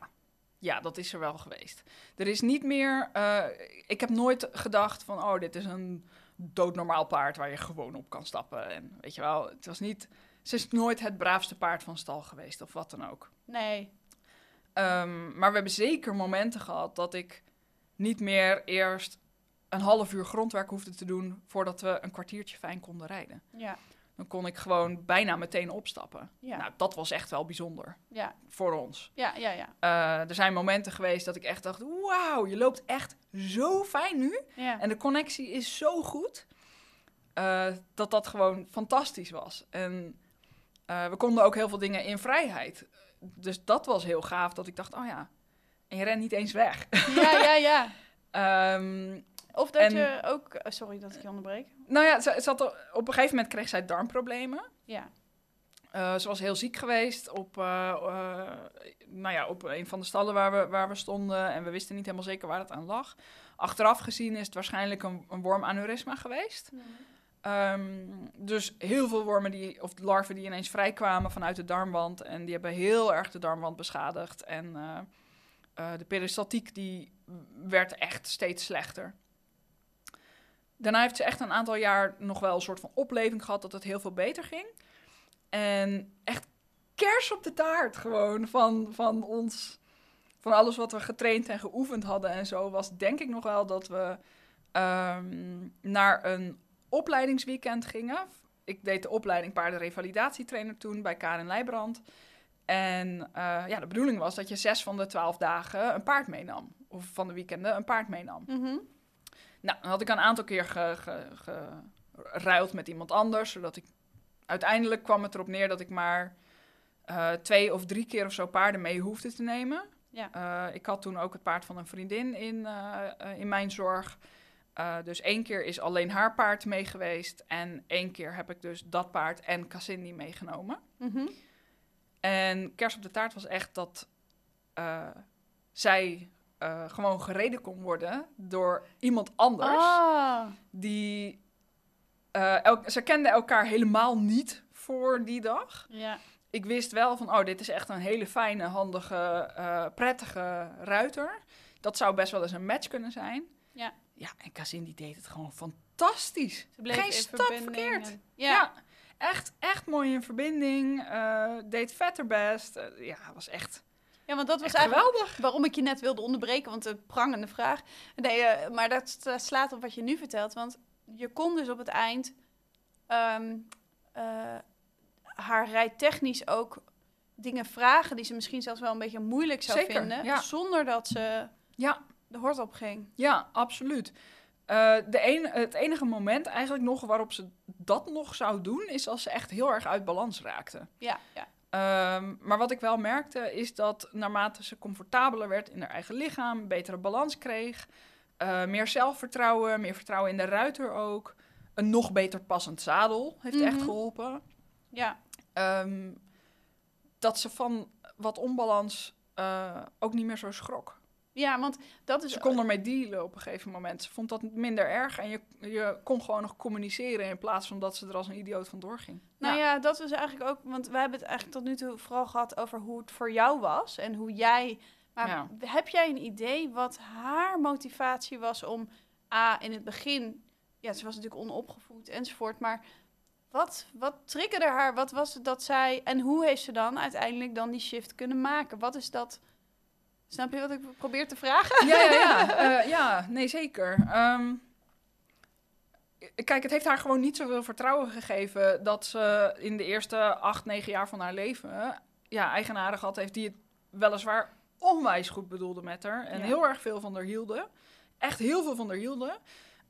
B: Ja, dat is er wel geweest. Er is niet meer... eh, ik heb nooit gedacht van... Oh, dit is een doodnormaal paard waar je gewoon op kan stappen. En weet je wel, het was niet... Ze is nooit het braafste paard van stal geweest of wat dan ook.
C: Nee.
B: Ehm, maar we hebben zeker momenten gehad dat ik niet meer eerst een half uur grondwerk hoefde te doen... voordat we een kwartiertje fijn konden rijden.
C: Ja.
B: Dan kon ik gewoon bijna meteen opstappen.
C: Ja.
B: Nou, dat was echt wel bijzonder
C: Ja.
B: voor ons.
C: Ja, ja, ja.
B: Eh, er zijn momenten geweest dat ik echt dacht: wauw, je loopt echt zo fijn nu.
C: ja.
B: En de connectie is zo goed. eh, dat dat gewoon fantastisch was. En eh, we konden ook heel veel dingen in vrijheid. Dus dat was heel gaaf. Dat ik dacht: oh ja, en je rent niet eens weg.
C: ja, ja, ja.
B: Ehm,
C: Of dat
B: En-
C: je ook... oh, sorry dat ik je onderbreek.
B: nou ja, ze, had er- op een gegeven moment kreeg zij darmproblemen.
C: Ja.
B: Eh, ze was heel ziek geweest op, eh, eh, nou ja, op een van de stallen waar we, waar we stonden. En we wisten niet helemaal zeker waar het aan lag. Achteraf gezien is het waarschijnlijk een, een wormaneurysma geweest. Ehm, dus heel veel wormen die, of larven die ineens vrijkwamen vanuit de darmwand. En die hebben heel erg de darmwand beschadigd. En eh, de peristaltiek die werd echt steeds slechter. Daarna heeft ze echt een aantal jaar nog wel een soort van opleving gehad dat het heel veel beter ging. En echt kers op de taart gewoon van, van ons. Van alles wat we getraind en geoefend hadden en zo. Was denk ik nog wel dat we ehm, naar een opleidingsweekend gingen. Ik deed de opleiding paardenrevalidatietrainer toen bij Karin Leijbrand. En eh, ja, de bedoeling was dat je zes van de twaalf dagen een paard meenam. Of van de weekenden een paard meenam.
C: Mhm.
B: Nou, dan had ik een aantal keer ge- ge- geruild met iemand anders, zodat ik... Uiteindelijk kwam het erop neer dat ik maar eh, twee of drie keer of zo paarden mee hoefde te nemen.
C: Ja.
B: Eh, ik had toen ook het paard van een vriendin in, in mijn zorg. Dus één keer is alleen haar paard mee geweest. En één keer heb ik dus dat paard en Cassini meegenomen.
C: Mhm.
B: En kers op de taart was echt dat eh, zij eh, gewoon gereden kon worden door iemand anders.
C: Ah.
B: Die, eh, ze kenden elkaar helemaal niet voor die dag.
C: Ja.
B: Ik wist wel van, oh, dit is echt een hele fijne, handige, prettige ruiter. Dat zou best wel eens een match kunnen zijn.
C: Ja.
B: Ja, en Kazin die deed het gewoon fantastisch.
C: Ze bleef
B: Geen stap verkeerd.
C: en-
B: Ja.
C: Ja.
B: Echt, echt mooi in verbinding. eh, deed vetter best. Eh, ja, was echt,
C: ja, want dat was eigenlijk
B: geweldig.
C: waarom ik je net wilde onderbreken, want een prangende vraag. Nee, eh, maar dat slaat op wat je nu vertelt, want je kon dus op het eind eh, haar rijtechnisch ook dingen vragen die ze misschien zelfs wel een beetje moeilijk zou
B: Zeker,
C: vinden,
B: ja.
C: zonder dat ze
B: Ja,
C: de hort op ging.
B: Ja, absoluut. Eh, de een, het enige moment eigenlijk nog waarop ze dat nog zou doen, is als ze echt heel erg uit balans raakte.
C: Ja, ja.
B: Ehm, maar wat ik wel merkte, is dat naarmate ze comfortabeler werd in haar eigen lichaam, betere balans kreeg, eh, meer zelfvertrouwen, meer vertrouwen in de ruiter ook, een nog beter passend zadel heeft echt
C: Mhm.
B: geholpen.
C: ja.
B: Ehm, dat ze van wat onbalans eh, ook niet meer zo schrok.
C: Ja, want dat is...
B: Ze kon ermee dealen op een gegeven moment. Ze vond dat minder erg en je, je kon gewoon nog communiceren in plaats van dat ze er als een idioot vandoor ging.
C: Nou ja. dat was eigenlijk ook... Want wij hebben het eigenlijk tot nu toe vooral gehad over hoe het voor jou was. En hoe jij... Maar
B: Ja.
C: heb jij een idee wat haar motivatie was om... A, in het begin... Ja, ze was natuurlijk onopgevoed enzovoort. Maar wat, wat triggerde haar? Wat was het dat zij... En hoe heeft ze dan uiteindelijk dan die shift kunnen maken? Wat is dat... Snap je wat ik probeer te vragen?
B: Ja, ja, ja. Eh, ja nee, zeker. Ehm, kijk, het heeft haar gewoon niet zoveel vertrouwen gegeven dat ze in de eerste acht, negen jaar van haar leven ja, eigenaren gehad heeft die het weliswaar onwijs goed bedoelde met haar en
C: Ja.
B: heel erg veel van haar hielden. Echt heel veel van haar hielden.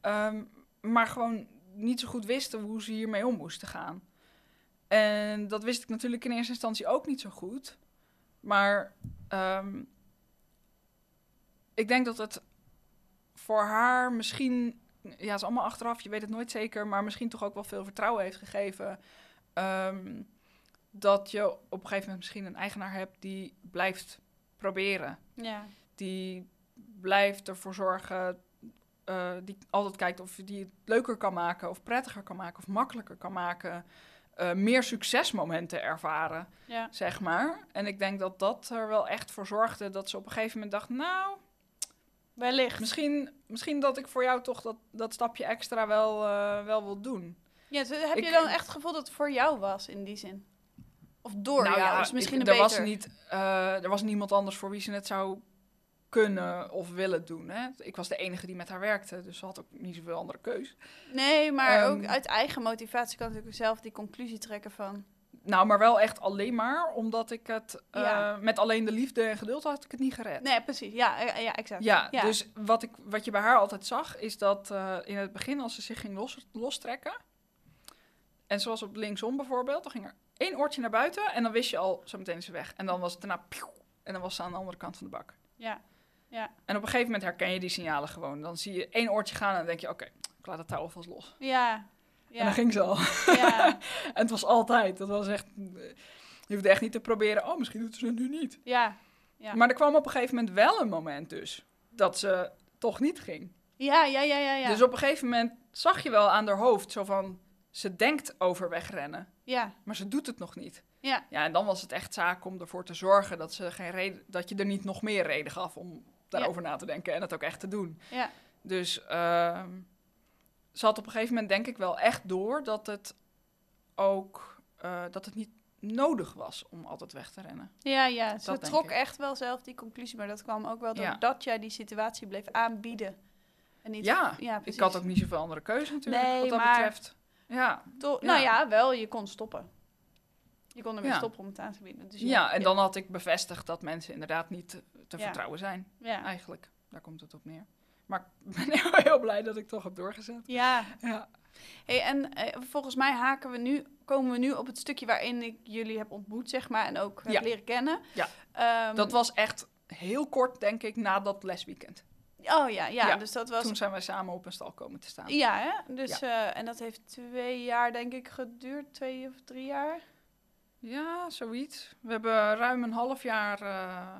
B: Ehm, maar gewoon niet zo goed wisten hoe ze hiermee om moesten gaan. En dat wist ik natuurlijk in eerste instantie ook niet zo goed. Maar ehm, ik denk dat het voor haar misschien, ja, is allemaal achteraf, je weet het nooit zeker, maar misschien toch ook wel veel vertrouwen heeft gegeven. ehm, dat je op een gegeven moment misschien een eigenaar hebt die blijft proberen.
C: Ja.
B: Die blijft ervoor zorgen, eh, die altijd kijkt of die het leuker kan maken, of prettiger kan maken, of makkelijker kan maken. eh, meer succesmomenten ervaren,
C: Ja.
B: zeg maar. En ik denk dat dat er wel echt voor zorgde dat ze op een gegeven moment dacht, nou,
C: Wellicht.
B: Misschien, misschien dat ik voor jou toch dat, dat stapje extra wel, eh, wel wil doen.
C: Ja, dus heb
B: Ik-
C: je dan echt het gevoel dat het voor jou was in die zin? Of door
B: nou
C: jou?
B: ja,
C: is misschien
B: ik-
C: een
B: er, was niet, eh, er was niemand anders voor wie ze het zou kunnen of willen doen. Hè? Ik was de enige die met haar werkte, dus ze had ook niet zoveel andere keus.
C: Nee, maar
B: Ehm,
C: ook uit eigen motivatie kan natuurlijk zelf die conclusie trekken van...
B: Nou, maar wel echt alleen maar omdat ik het eh, met alleen de liefde en geduld had ik het niet gered.
C: Nee, precies. Ja, eh, ja exact.
B: Ja, dus wat, ik, wat je bij haar altijd zag, is dat eh, in het begin, als ze zich ging los, lostrekken, en zoals op linksom bijvoorbeeld, dan ging er één oortje naar buiten en dan wist je al, zo meteen is ze weg. En dan was het daarna, en dan was ze aan de andere kant van de bak.
C: Ja. Ja.
B: En op een gegeven moment herken je die signalen gewoon. Dan zie je één oortje gaan en dan denk je, oké, ik laat het touw alvast los.
C: Ja.
B: En dan ging ze al.
C: Ja.
B: en het was altijd, dat was echt, je hoefde echt niet te proberen, oh, misschien doet ze het nu niet.
C: Ja. Ja.
B: Maar er kwam op een gegeven moment wel een moment dus, dat ze toch niet ging.
C: Ja, ja, ja, ja, ja.
B: Dus op een gegeven moment zag je wel aan haar hoofd zo van... ze denkt over wegrennen,
C: Ja.
B: maar ze doet het nog niet.
C: Ja.
B: Ja, en dan was het echt zaak om ervoor te zorgen dat, ze geen reden, dat je er niet nog meer reden gaf... om daarover na te denken en het ook echt te doen.
C: Ja.
B: Dus ehm, ze had op een gegeven moment denk ik wel echt door dat het ook... eh, dat het niet nodig was om altijd weg te rennen.
C: Ja, ja. Ze
B: Dat
C: trok
B: ik.
C: echt wel zelf die conclusie, maar dat kwam ook wel
B: Ja.
C: doordat jij die situatie bleef aanbieden. En niet
B: Ja,
C: ja
B: Ik had ook niet zoveel andere keuze natuurlijk,
C: Nee,
B: wat dat
C: maar-
B: betreft. Ja,
C: To-
B: Ja.
C: Nou ja, wel, je kon stoppen. Je kon ermee
B: Ja.
C: stoppen om het aan te bieden. Dus
B: ja, en dan had ik bevestigd dat mensen inderdaad niet te, vertrouwen zijn. Eigenlijk, daar komt het op neer. Maar ik ben heel, heel blij dat ik toch heb doorgezet.
C: Ja.
B: Ja,
C: Hey, en eh, volgens mij haken we nu, komen we nu op het stukje waarin ik jullie heb ontmoet, zeg maar, en ook heb
B: Ja.
C: leren kennen.
B: Ja.
C: Ehm,
B: dat was echt heel kort, denk ik, na dat lesweekend.
C: Oh ja, ja,
B: Ja,
C: dus dat was...
B: Toen zijn wij samen op een stal komen te staan.
C: Ja, hè? Dus, eh, en dat heeft twee jaar, denk ik, geduurd. Twee of drie jaar.
B: Ja, zoiets. We hebben ruim een half jaar... eh,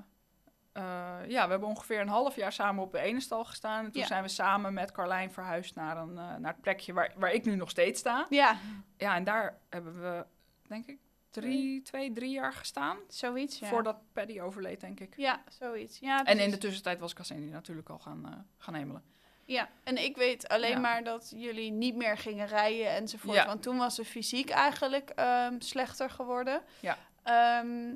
B: ja, we hebben ongeveer een half jaar samen op de ene stal gestaan. En toen
C: Ja.
B: zijn we samen met Carlijn verhuisd naar, een, eh, naar het plekje waar, waar ik nu nog steeds sta.
C: Ja,
B: Ja, en daar hebben we, denk ik, drie, twee, drie jaar gestaan.
C: zoiets, ja.
B: Voordat Paddy overleed, denk ik.
C: Ja, zoiets. Ja,
B: En in de tussentijd was Cassini natuurlijk al gaan, eh, gaan hemelen.
C: Ja, en ik weet alleen
B: Ja.
C: maar dat jullie niet meer gingen rijden enzovoort.
B: Ja.
C: Want toen was ze fysiek eigenlijk ehm, slechter geworden.
B: Ja.
C: Ehm,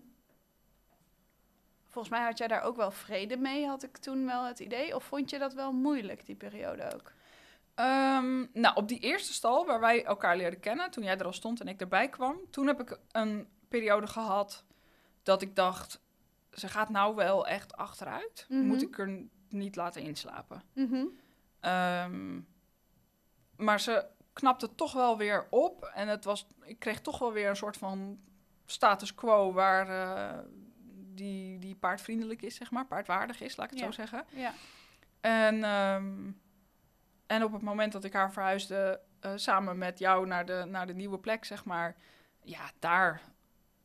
C: volgens mij had jij daar ook wel vrede mee, had ik toen wel het idee. Of vond je dat wel moeilijk, die periode ook?
B: Ehm, nou, op die eerste stal waar wij elkaar leerden kennen, toen jij er al stond en ik erbij kwam, toen heb ik een periode gehad dat ik dacht, ze gaat nou wel echt achteruit.
C: Mhm.
B: Moet ik er niet laten inslapen?
C: Mhm.
B: Ehm, maar ze knapte toch wel weer op. En het was, ik kreeg toch wel weer een soort van status quo waar eh, die, die paardvriendelijk is, zeg maar. Paardwaardig is, laat ik het
C: Ja.
B: zo zeggen.
C: Ja.
B: En, ehm, en op het moment dat ik haar verhuisde eh, samen met jou naar de, naar de nieuwe plek, zeg maar. Ja, daar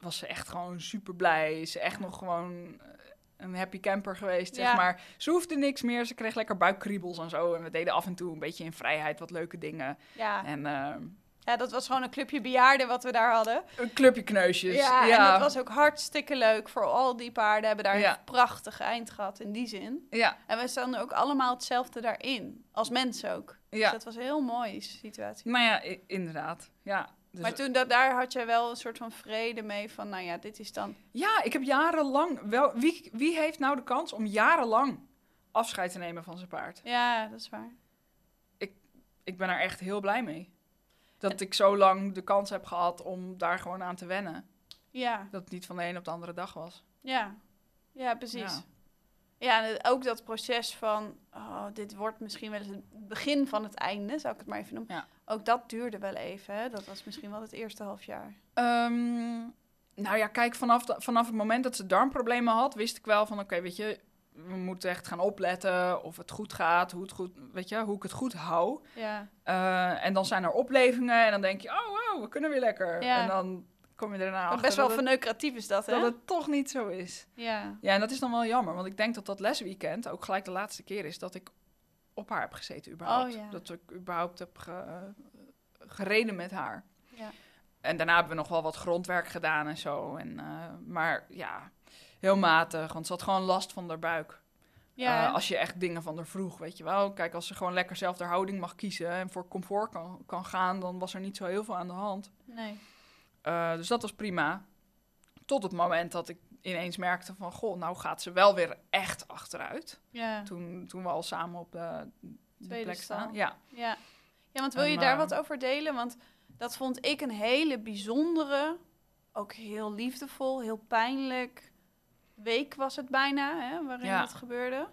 B: was ze echt gewoon super blij. Ze echt nog gewoon... eh, een happy camper geweest, zeg
C: Ja.
B: maar. Ze hoefde niks meer, ze kreeg lekker buikkriebels en zo. En we deden af en toe een beetje in vrijheid wat leuke dingen.
C: Ja.
B: En eh,
C: ja, dat was gewoon een clubje bejaarden wat we daar hadden.
B: een clubje kneusjes.
C: ja, en dat was ook hartstikke leuk voor al die paarden. Hebben daar
B: Ja.
C: een prachtig eind gehad in die zin.
B: Ja,
C: En we stonden ook allemaal hetzelfde daarin. Als mensen ook. Dus
B: ja.
C: dat was een heel mooie situatie.
B: Nou ja, inderdaad. Ja. Dus,
C: maar toen, dat, daar had je wel een soort van vrede mee van, nou ja, dit is dan...
B: ja, ik heb jarenlang wel. Wie, wie heeft nou de kans om jarenlang afscheid te nemen van zijn paard?
C: Ja, dat is waar.
B: Ik ben er echt heel blij mee. Dat ik zo lang de kans heb gehad om daar gewoon aan te wennen.
C: Ja,
B: Dat het niet van de een op de andere dag was.
C: ja. Ja, precies.
B: Ja.
C: Ja, en ook dat proces van, oh, dit wordt misschien wel eens het begin van het einde, zou ik het maar even noemen.
B: Ja.
C: Ook dat duurde wel even, hè? Dat was misschien wel het eerste half jaar.
B: Ehm, nou ja, kijk, vanaf, de- vanaf het moment dat ze darmproblemen had, wist ik wel van, oké, weet je, we moeten echt gaan opletten of het goed gaat, hoe, het goed, weet je, hoe ik het goed hou.
C: Ja,
B: Eh, en dan zijn er oplevingen en dan denk je, oh, wow, we kunnen weer lekker.
C: Ja.
B: En dan kom je daarna achter
C: best wel verneukeratief is dat, hè?
B: dat het toch niet zo is.
C: Ja,
B: Ja, en dat is dan wel jammer, want ik denk dat dat lesweekend ook gelijk de laatste keer is dat ik op haar heb gezeten überhaupt.
C: Oh, ja.
B: Dat ik überhaupt heb ge- gereden met haar.
C: ja.
B: En daarna hebben we nog wel wat grondwerk gedaan en zo. En, eh, maar ja, heel matig, want ze had gewoon last van haar buik.
C: Ja,
B: Eh, als je echt dingen van haar vroeg, weet je wel. Kijk, als ze gewoon lekker zelf de houding mag kiezen en voor comfort kan, kan gaan, dan was er niet zo heel veel aan de hand.
C: nee.
B: Eh, dus dat was prima. Tot het moment dat ik ineens merkte van, goh, nou gaat ze wel weer echt achteruit.
C: Ja,
B: Toen, toen we al samen op de, de plek staan. Ja.
C: ja. Ja, want wil
B: En,
C: je daar
B: eh,
C: wat over delen? Want dat vond ik een hele bijzondere, ook heel liefdevol, heel pijnlijk week was het bijna, hè, waarin
B: Ja.
C: dat gebeurde.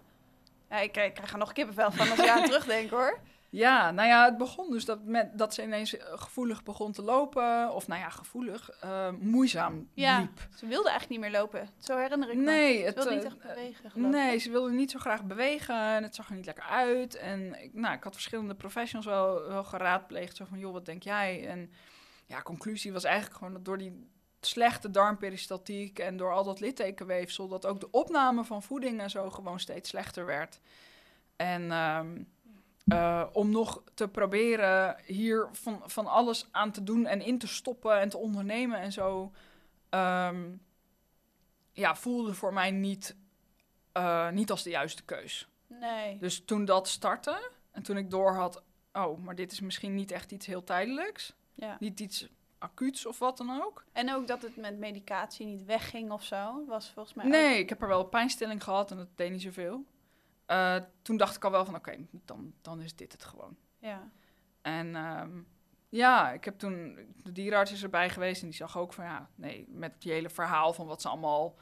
C: Ja, ik, ik krijg er nog kippenvel van als ik aan terugdenk, hoor.
B: Ja, nou ja, het begon dus dat, met, dat ze ineens eh, gevoelig begon te lopen. Of nou ja, gevoelig, eh, moeizaam
C: Ja.
B: liep.
C: Ze wilde eigenlijk niet meer lopen. Zo herinner ik me.
B: Nee,
C: Ze
B: het,
C: wilde niet
B: eh,
C: echt bewegen, geloof.
B: Nee, ze wilde niet zo graag bewegen en het zag er niet lekker uit. En ik, nou, ik had verschillende professionals wel, wel geraadpleegd. Zo van, joh, wat denk jij? En ja, conclusie was eigenlijk gewoon dat door die slechte darmperistaltiek en door al dat littekenweefsel... dat ook de opname van voeding en zo gewoon steeds slechter werd. En ehm, eh, om nog te proberen hier van, van alles aan te doen en in te stoppen en te ondernemen en zo... ehm, ja, voelde voor mij niet, eh, niet als de juiste keus.
C: Nee.
B: Dus toen dat startte en toen ik doorhad, oh, maar dit is misschien niet echt iets heel tijdelijks,
C: Ja.
B: niet iets acuuts of wat dan ook.
C: En ook dat het met medicatie niet wegging of zo, was volgens mij ook-
B: Nee, ik heb er wel pijnstilling gehad en dat deed niet zoveel. Eh, toen dacht ik al wel van, oké, dan, dan is dit het gewoon.
C: Ja.
B: En ehm, ja, ik heb toen, de dierenarts is erbij geweest en die zag ook van, ja, nee, met die hele verhaal van wat ze allemaal,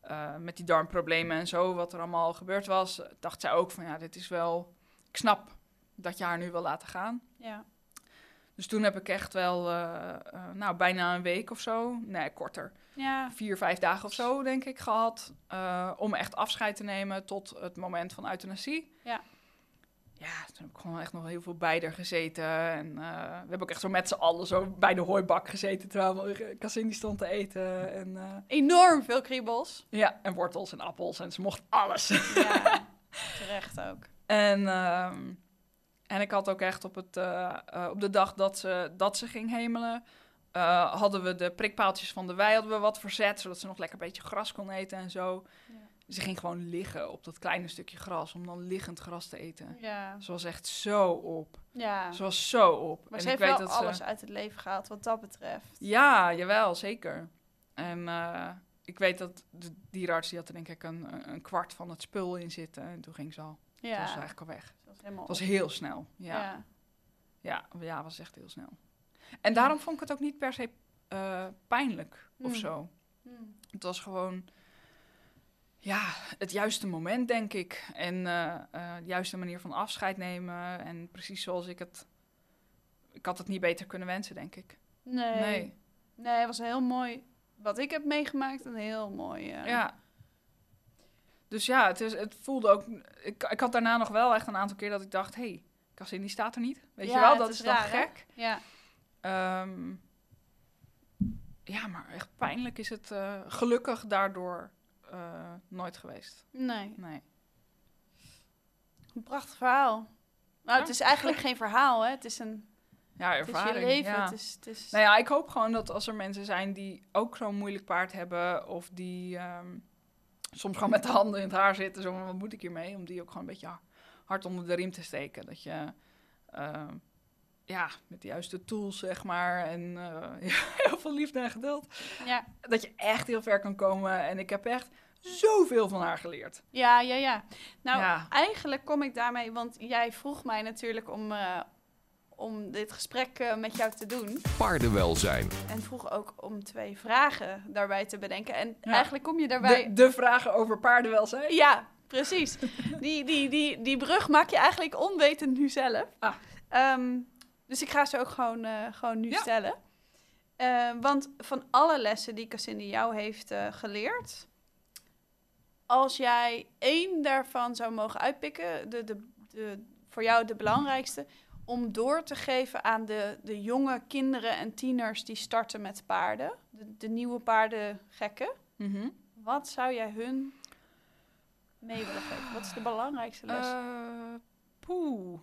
B: eh, met die darmproblemen en zo, wat er allemaal gebeurd was, dacht zij ook van, ja, dit is wel, ik snap dat je haar nu wil laten gaan.
C: Ja.
B: Dus toen heb ik echt wel, eh, eh, nou, bijna een week of zo, nee, korter,
C: Ja.
B: vier, vijf dagen of zo, denk ik, gehad, eh, om echt afscheid te nemen tot het moment van euthanasie.
C: Ja.
B: Ja, toen heb ik gewoon echt nog heel veel bij haar gezeten. En we hebben ook echt zo met z'n allen zo bij de hooibak gezeten terwijl Cassini stond te eten. En,
C: Enorm veel kriebels.
B: ja, en wortels en appels en ze mocht alles.
C: Ja, terecht ook.
B: en, ehm, en ik had ook echt op, het, eh, eh, op de dag dat ze, dat ze ging hemelen, eh, hadden we de prikpaaltjes van de wei hadden we wat verzet, zodat ze nog lekker een beetje gras kon eten en zo.
C: Ja.
B: Ze ging gewoon liggen op dat kleine stukje gras, om dan liggend gras te eten.
C: Ja.
B: Ze was echt zo op.
C: ja.
B: Ze was zo op.
C: Maar
B: En
C: ze
B: ik
C: heeft wel
B: weet dat ze-
C: alles uit het leven gehaald wat dat betreft.
B: Ja, jawel, zeker. En ik weet dat de dierenarts, die had er denk ik een, een kwart van het spul in zitten. En toen ging ze al. Toen
C: Ja.
B: was ze eigenlijk al weg.
C: Was helemaal
B: Het was heel snel. Ja, ja.
C: ja.
B: was echt heel snel. En daarom vond ik het ook niet per se eh, pijnlijk of
C: Hmm.
B: zo.
C: Hmm.
B: Het was gewoon, ja, het juiste moment, denk ik. En eh, eh, de juiste manier van afscheid nemen. En precies zoals ik het... Ik had het niet beter kunnen wensen, denk ik.
C: Nee.
B: Nee.
C: nee. het was heel mooi. Wat ik heb meegemaakt, een heel mooi.
B: Ja. Dus ja, het, is, het voelde ook... Ik, ik had daarna nog wel echt een aantal keer dat ik dacht... Hé, hey, Cassini staat er niet. Weet
C: Ja,
B: je wel, dat
C: is
B: dan
C: raar, hè?
B: gek.
C: Ja.
B: Ehm, ja, maar echt pijnlijk is het eh, gelukkig daardoor eh, nooit geweest.
C: Nee.
B: Nee.
C: Een prachtig verhaal. Nou,
B: Ja.
C: het is eigenlijk geen verhaal, hè. Het is, een,
B: Ja,
C: het is
B: ervaring.
C: je leven.
B: ja.
C: Het is, het is...
B: Nou ja, ik hoop gewoon dat als er mensen zijn die ook zo'n moeilijk paard hebben, of die ehm, soms gewoon met de handen in het haar zitten, zo wat moet ik hiermee? Om die ook gewoon een beetje hard onder de riem te steken. Dat je, ehm, ja, met de juiste tools, zeg maar, en eh, heel veel liefde en geduld,
C: ja.
B: dat je echt heel ver kan komen. En ik heb echt zoveel van haar geleerd.
C: ja, ja, ja. Nou,
B: Ja.
C: eigenlijk kom ik daarmee... Want jij vroeg mij natuurlijk om, eh, om dit gesprek eh, met jou te doen.
A: Paardenwelzijn.
C: En vroeg ook om twee vragen daarbij te bedenken. En
B: Ja.
C: eigenlijk kom je daarbij...
B: De, de vragen over paardenwelzijn.
C: Ja, precies. Die, die, die, die brug maak je eigenlijk onwetend nu zelf.
B: Ah.
C: Ehm, dus ik ga ze ook gewoon, eh, gewoon nu
B: Ja.
C: stellen. Eh, want van alle lessen die Cassini jou heeft eh, geleerd... Als jij één daarvan zou mogen uitpikken... De, de, de, voor jou de belangrijkste... om door te geven aan de, de jonge kinderen en tieners... die starten met paarden. De, de nieuwe paardengekken.
B: Mhm.
C: Wat zou jij hun mee willen geven? Wat is de belangrijkste les?
B: Eh, poeh.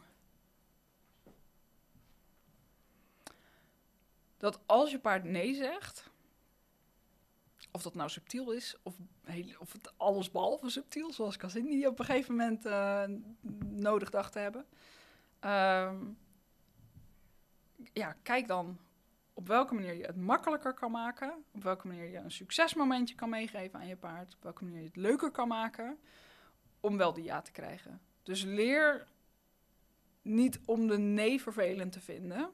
B: Dat als je paard nee zegt, of dat nou subtiel is, of, heel, of het alles behalve subtiel, zoals Cassini die op een gegeven moment eh, nodig dacht te hebben. Ehm, ja, kijk dan op welke manier je het makkelijker kan maken, op welke manier je een succesmomentje kan meegeven aan je paard, op welke manier je het leuker kan maken, om wel die ja te krijgen. Dus leer niet om de nee vervelend te vinden,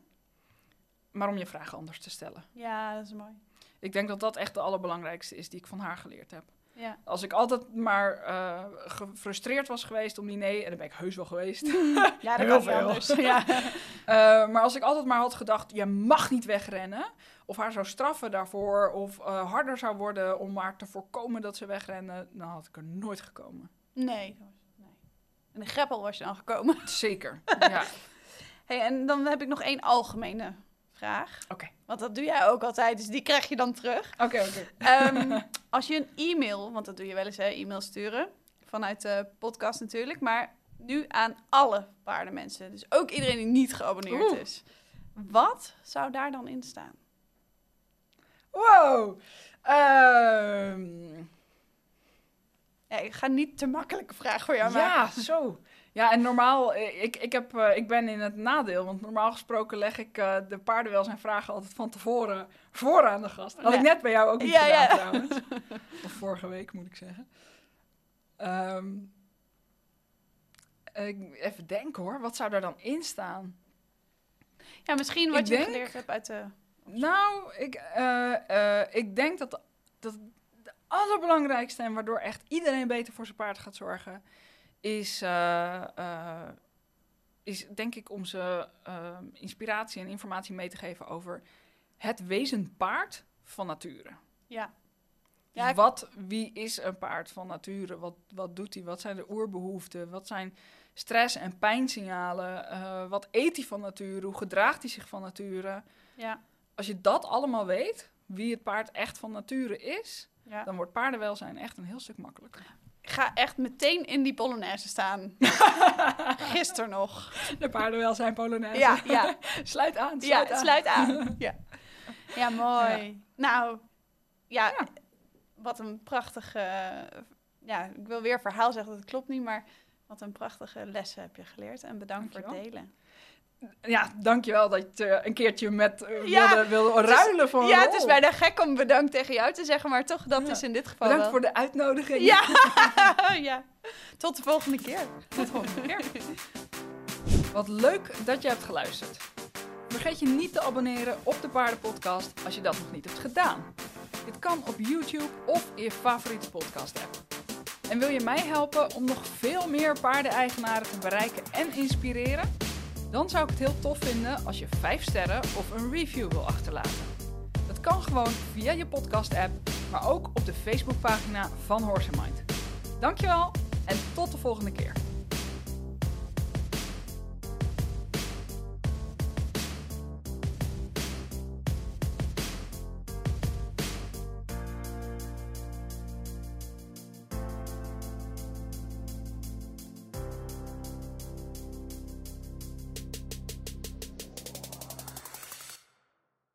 B: maar om je vragen anders te stellen.
C: ja, dat is mooi.
B: Ik denk dat dat echt de allerbelangrijkste is die ik van haar geleerd heb.
C: Ja.
B: Als ik altijd maar eh, gefrustreerd was geweest om die nee, en dan ben ik heus wel geweest.
C: Ja, dat
B: veel.
C: anders. Ja.
B: Eh, maar als ik altijd maar had gedacht, je mag niet wegrennen, of haar zou straffen daarvoor, of eh, harder zou worden om maar te voorkomen dat ze wegrennen, dan had ik er nooit gekomen.
C: Nee, was- nee. In de greppel was je dan gekomen.
B: Zeker. ja.
C: Hey, en dan heb ik nog één algemene vraag.
B: Oké.
C: Want dat doe jij ook altijd, dus die krijg je dan terug.
B: Oké, oké.
C: Ehm, als je een e-mail, want dat doe je wel eens, hè, e-mail sturen. Vanuit de podcast natuurlijk. Maar nu aan alle paardenmensen. Dus ook iedereen die niet geabonneerd
B: Oeh.
C: is. Wat zou daar dan in staan?
B: Wow. Ehm,
C: Ja, ik ga niet te makkelijke vraag voor jou
B: ja,
C: maken.
B: zo. Ja, en normaal, eh, ik, ik, heb, eh, ik ben in het nadeel, want normaal gesproken leg ik eh, de paardenwelzijnvragen altijd van tevoren voor aan de gast. Had ik net bij jou ook niet
C: Ja,
B: gedaan
C: ja.
B: trouwens. Of vorige week moet ik zeggen. Ehm, even denken hoor, wat zou daar dan in staan?
C: Ja, misschien wat
B: Ik
C: je
B: denk-
C: geleerd hebt uit de...
B: Nou, ik, ik denk dat, dat de allerbelangrijkste en waardoor echt iedereen beter voor zijn paard gaat zorgen, is, eh, eh, is denk ik om ze eh, inspiratie en informatie mee te geven over het wezen paard van nature.
C: Ja.
B: Dus
C: Ja, ik-
B: wat, wie is een paard van nature? Wat, wat doet hij? Wat zijn de oerbehoeften? Wat zijn stress- en pijnsignalen? Wat eet hij van nature? Hoe gedraagt hij zich van nature?
C: Ja,
B: Als je dat allemaal weet, wie het paard echt van nature is,
C: ja.
B: dan wordt paardenwelzijn echt een heel stuk makkelijker.
C: Ik ga echt meteen in die Polonaise staan. Gisteren nog.
B: De paardenwelzijn Polonaise.
C: Ja, ja.
B: sluit aan,
C: Ja,
B: sluit
C: het
B: aan.
C: sluit aan. Ja, ja mooi. Nou, ja,
B: Ja.
C: wat een prachtige... Ja, ik wil weer verhaal zeggen, dat klopt niet, maar wat een prachtige lessen heb je geleerd. En bedankt voor het delen.
B: Ja, dankjewel dat je een keertje met eh,
C: Ja,
B: wilde, wilde ruilen van
C: Ja, het is bijna gek om bedankt tegen jou te zeggen, maar toch, dat
B: Ja.
C: is in dit geval
B: Bedankt
C: wel.
B: voor de uitnodiging.
C: Ja, ja. Tot de volgende keer.
B: Tot de volgende keer. Wat leuk dat je hebt geluisterd. Vergeet je niet te abonneren op de Paardenpodcast als je dat nog niet hebt gedaan. Dit kan op YouTube of in je favoriete podcast app. En wil je mij helpen om nog veel meer paardeneigenaren te bereiken en inspireren? Dan zou ik het heel tof vinden als je 5 sterren of een review wil achterlaten. Dat kan gewoon via je podcast app, maar ook op de Facebookpagina van Horse Mind. Dankjewel en tot de volgende keer.